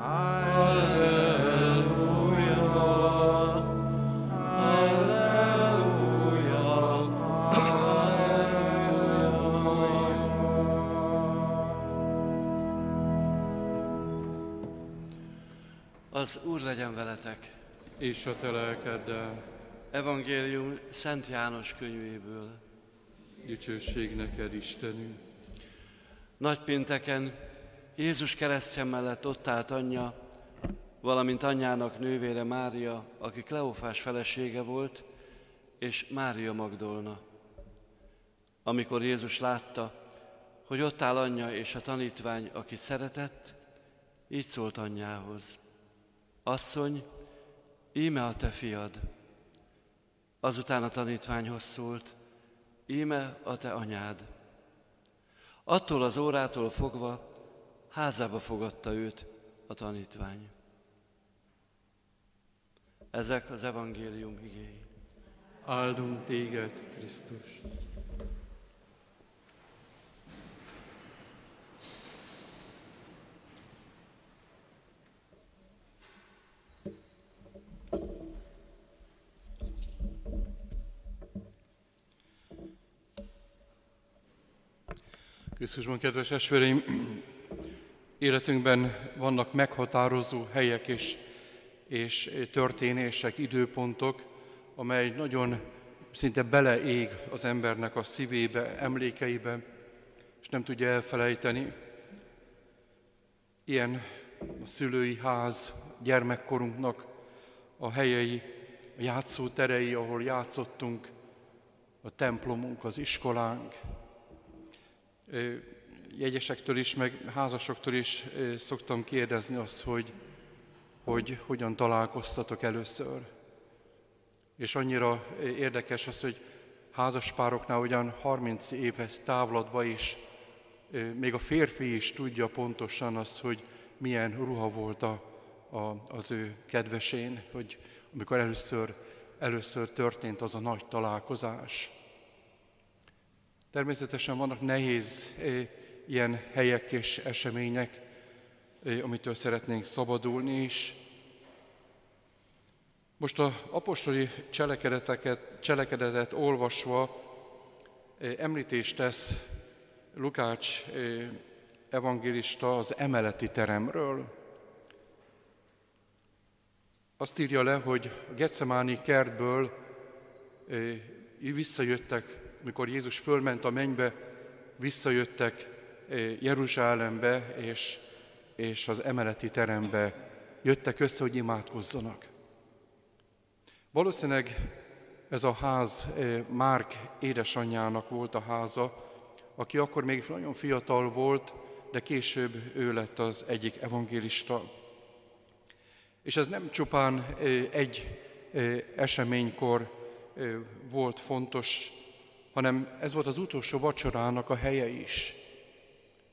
Az Úr legyen veletek. És a te lelkeddel. Evangélium Szent János könyvéből. Dicsőség neked, Istenünk. Nagypénteken Jézus keresztje mellett ott állt anyja, valamint anyjának nővére Mária, aki Kleofás felesége volt, és Mária Magdolna. Amikor Jézus látta, hogy ott áll anyja és a tanítvány, akit szeretett, így szólt anyjához. Asszony, íme a te fiad. Azután a tanítványhoz szólt, íme a te anyád. Attól az órától fogva házába fogadta őt a tanítvány. Ezek az evangélium igéi. Áldunk téged, Krisztus. Krisztusban, kedves esvereim, életünkben vannak meghatározó helyek és, és történések, időpontok, amely nagyon szinte beleég az embernek a szívébe, emlékeibe, és nem tudja elfelejteni. Ilyen a szülői ház, gyermekkorunknak a helyei, a játszóterei, ahol játszottunk, a templomunk, az iskolánk, jegyesektől is, meg házasoktól is szoktam kérdezni azt, hogy, hogy hogyan találkoztatok először. És annyira érdekes az, hogy házaspároknál ugyan 30 éves távlatban is még a férfi is tudja pontosan azt, hogy milyen ruha volt a, a, az ő kedvesén, hogy amikor először, először történt az a nagy találkozás. Természetesen vannak nehéz ilyen helyek és események, amitől szeretnénk szabadulni is. Most a apostoli cselekedeteket, cselekedetet olvasva említést tesz Lukács evangélista az emeleti teremről. Azt írja le, hogy a Getsemáni kertből visszajöttek mikor Jézus fölment a mennybe, visszajöttek eh, Jeruzsálembe és, és az emeleti terembe jöttek össze, hogy imádkozzanak. Valószínűleg ez a ház Márk édesanyjának volt a háza, aki akkor még nagyon fiatal volt, de később ő lett az egyik evangélista. És ez nem csupán egy eseménykor volt fontos, hanem ez volt az utolsó vacsorának a helye is.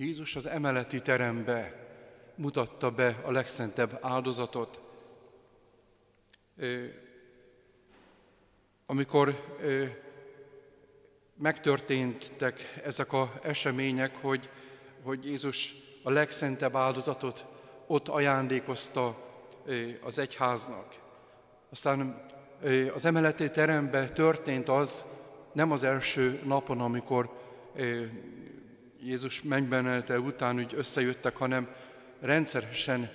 Jézus az emeleti terembe mutatta be a legszentebb áldozatot. Amikor megtörténtek ezek az események, hogy, hogy Jézus a legszentebb áldozatot ott ajándékozta az egyháznak. Aztán az emeleti terembe történt az, nem az első napon, amikor Jézus mennybenelte után úgy összejöttek, hanem rendszeresen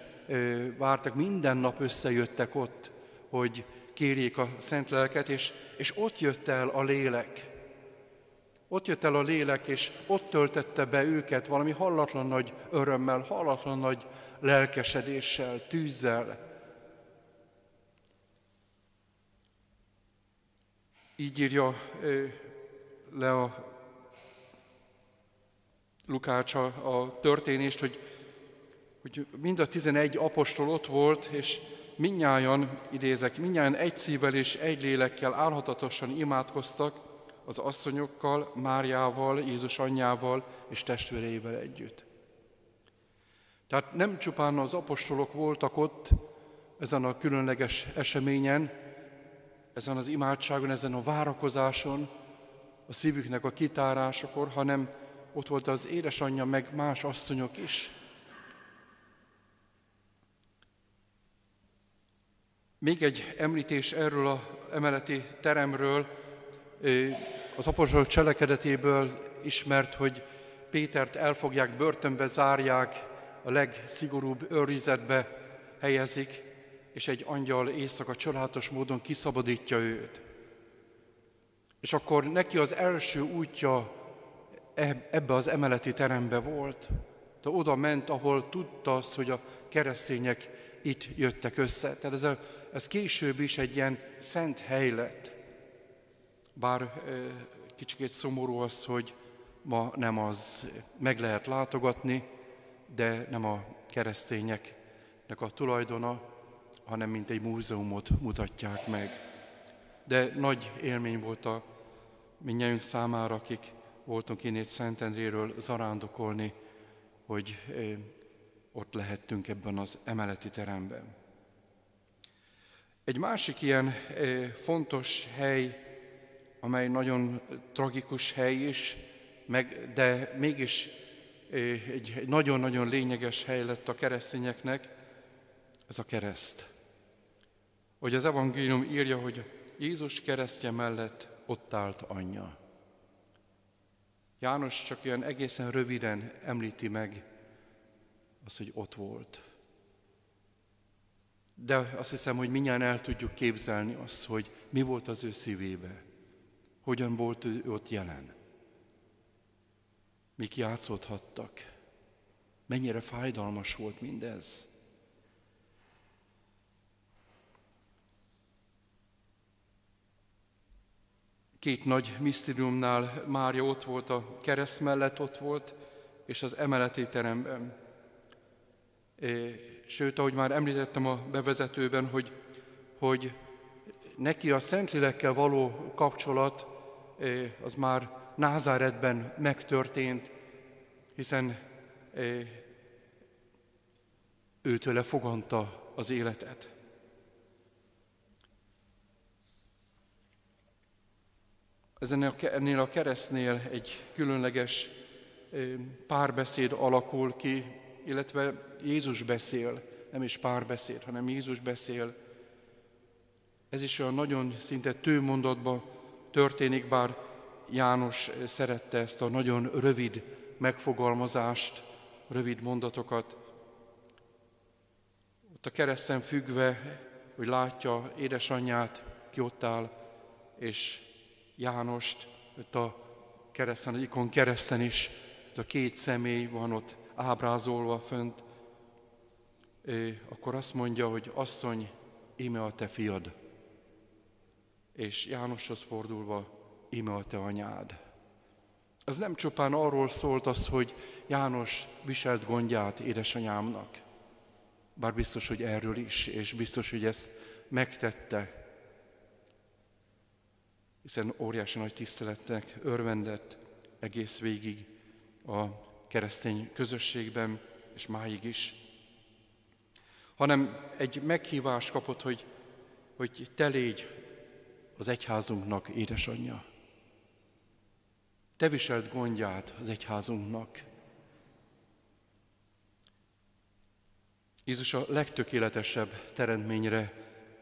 vártak, minden nap összejöttek ott, hogy kérjék a szent lelket, és, és ott jött el a lélek. Ott jött el a lélek, és ott töltette be őket valami hallatlan nagy örömmel, hallatlan nagy lelkesedéssel, tűzzel. Így írja le a Lukács a, a történést, hogy, hogy mind a tizenegy apostol ott volt, és minnyáján, idézek, minnyáján egy szívvel és egy lélekkel álhatatosan imádkoztak az asszonyokkal, Máriával, Jézus anyjával és testvéreivel együtt. Tehát nem csupán az apostolok voltak ott ezen a különleges eseményen, ezen az imádságon, ezen a várakozáson, a szívüknek a kitárásakor, hanem ott volt az édesanyja, meg más asszonyok is. Még egy említés erről a emeleti teremről, az apostolok cselekedetéből ismert, hogy Pétert elfogják, börtönbe zárják, a legszigorúbb őrizetbe helyezik, és egy angyal éjszaka csodálatos módon kiszabadítja őt. És akkor neki az első útja ebbe az emeleti terembe volt. De oda ment, ahol tudta az, hogy a keresztények itt jöttek össze. Tehát ez, a, ez később is egy ilyen szent hely lett. Bár kicsit szomorú az, hogy ma nem az meg lehet látogatni, de nem a keresztényeknek a tulajdona, hanem mint egy múzeumot mutatják meg. De nagy élmény volt a mindjárt számára, akik voltunk én itt Szentendréről zarándokolni, hogy ott lehettünk ebben az emeleti teremben. Egy másik ilyen fontos hely, amely nagyon tragikus hely is, meg, de mégis egy nagyon-nagyon lényeges hely lett a keresztényeknek, ez a kereszt. Hogy az evangélium írja, hogy Jézus keresztje mellett ott állt anyja. János csak olyan egészen röviden említi meg az, hogy ott volt. De azt hiszem, hogy minnyáján el tudjuk képzelni azt, hogy mi volt az ő szívébe, hogyan volt ő ott jelen mik játszódhattak. Mennyire fájdalmas volt mindez. Két nagy misztériumnál Mária ott volt, a kereszt mellett ott volt, és az emeleti teremben. Sőt, ahogy már említettem a bevezetőben, hogy, hogy neki a Szentlélekkel való kapcsolat az már Názáretben megtörtént, hiszen őtőle foganta az életet. Ennél a keresztnél egy különleges párbeszéd alakul ki, illetve Jézus beszél, nem is párbeszéd, hanem Jézus beszél. Ez is olyan nagyon szinte tőmondatban történik, bár János szerette ezt a nagyon rövid megfogalmazást, rövid mondatokat. Ott a kereszten függve, hogy látja édesanyját, ki ott áll, és Jánost, ott a kereszten, az ikon kereszten is, ez a két személy van ott ábrázolva fönt, akkor azt mondja, hogy asszony, íme a te fiad. És Jánoshoz fordulva íme a te anyád. Ez nem csupán arról szólt az, hogy János viselt gondját édesanyámnak, bár biztos, hogy erről is, és biztos, hogy ezt megtette, hiszen óriási nagy tiszteletnek örvendett egész végig a keresztény közösségben, és máig is. Hanem egy meghívást kapott, hogy, hogy te légy az egyházunknak édesanyja. Te viselt gondját az egyházunknak. Jézus a legtökéletesebb teremtményre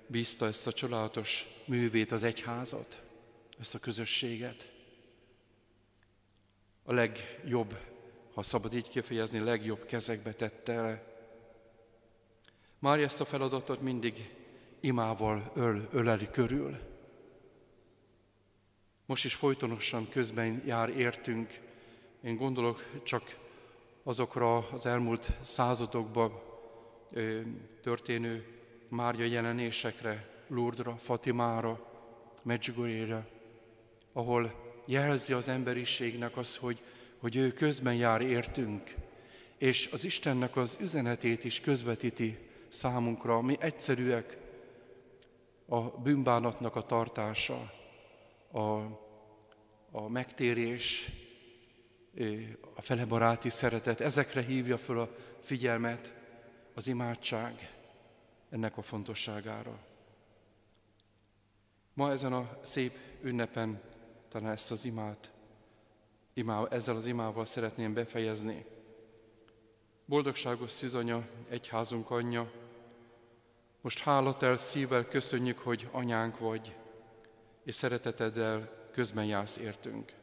bízta ezt a csodálatos művét, az egyházat, ezt a közösséget. A legjobb, ha szabad így kifejezni, legjobb kezekbe tette el. Már ezt a feladatot mindig imával öl, öleli körül. Most is folytonosan közben jár értünk. Én gondolok csak azokra az elmúlt századokban történő Mária jelenésekre, Lourdra, Fatimára, Medjugorjére, ahol jelzi az emberiségnek az, hogy, hogy ő közben jár értünk, és az Istennek az üzenetét is közvetíti számunkra, mi egyszerűek, a bűnbánatnak a tartása, a, a megtérés, a felebaráti szeretet, ezekre hívja föl a figyelmet az imádság ennek a fontosságára. Ma ezen a szép ünnepen talán ezt az imát, imá, ezzel az imával szeretném befejezni. Boldogságos szűzanya, egyházunk anyja, Most hálatelt szívvel köszönjük, hogy anyánk vagy, és szereteteddel közben jársz értünk.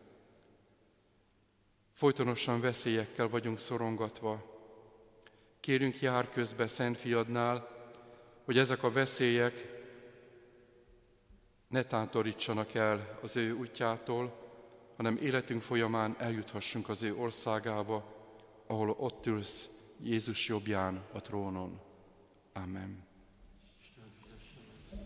Folytonosan veszélyekkel vagyunk szorongatva. Kérünk jár közbe Szent Fiadnál, hogy ezek a veszélyek ne tántorítsanak el az ő útjától, hanem életünk folyamán eljuthassunk az ő országába, ahol ott ülsz Jézus jobbján a trónon. Amen.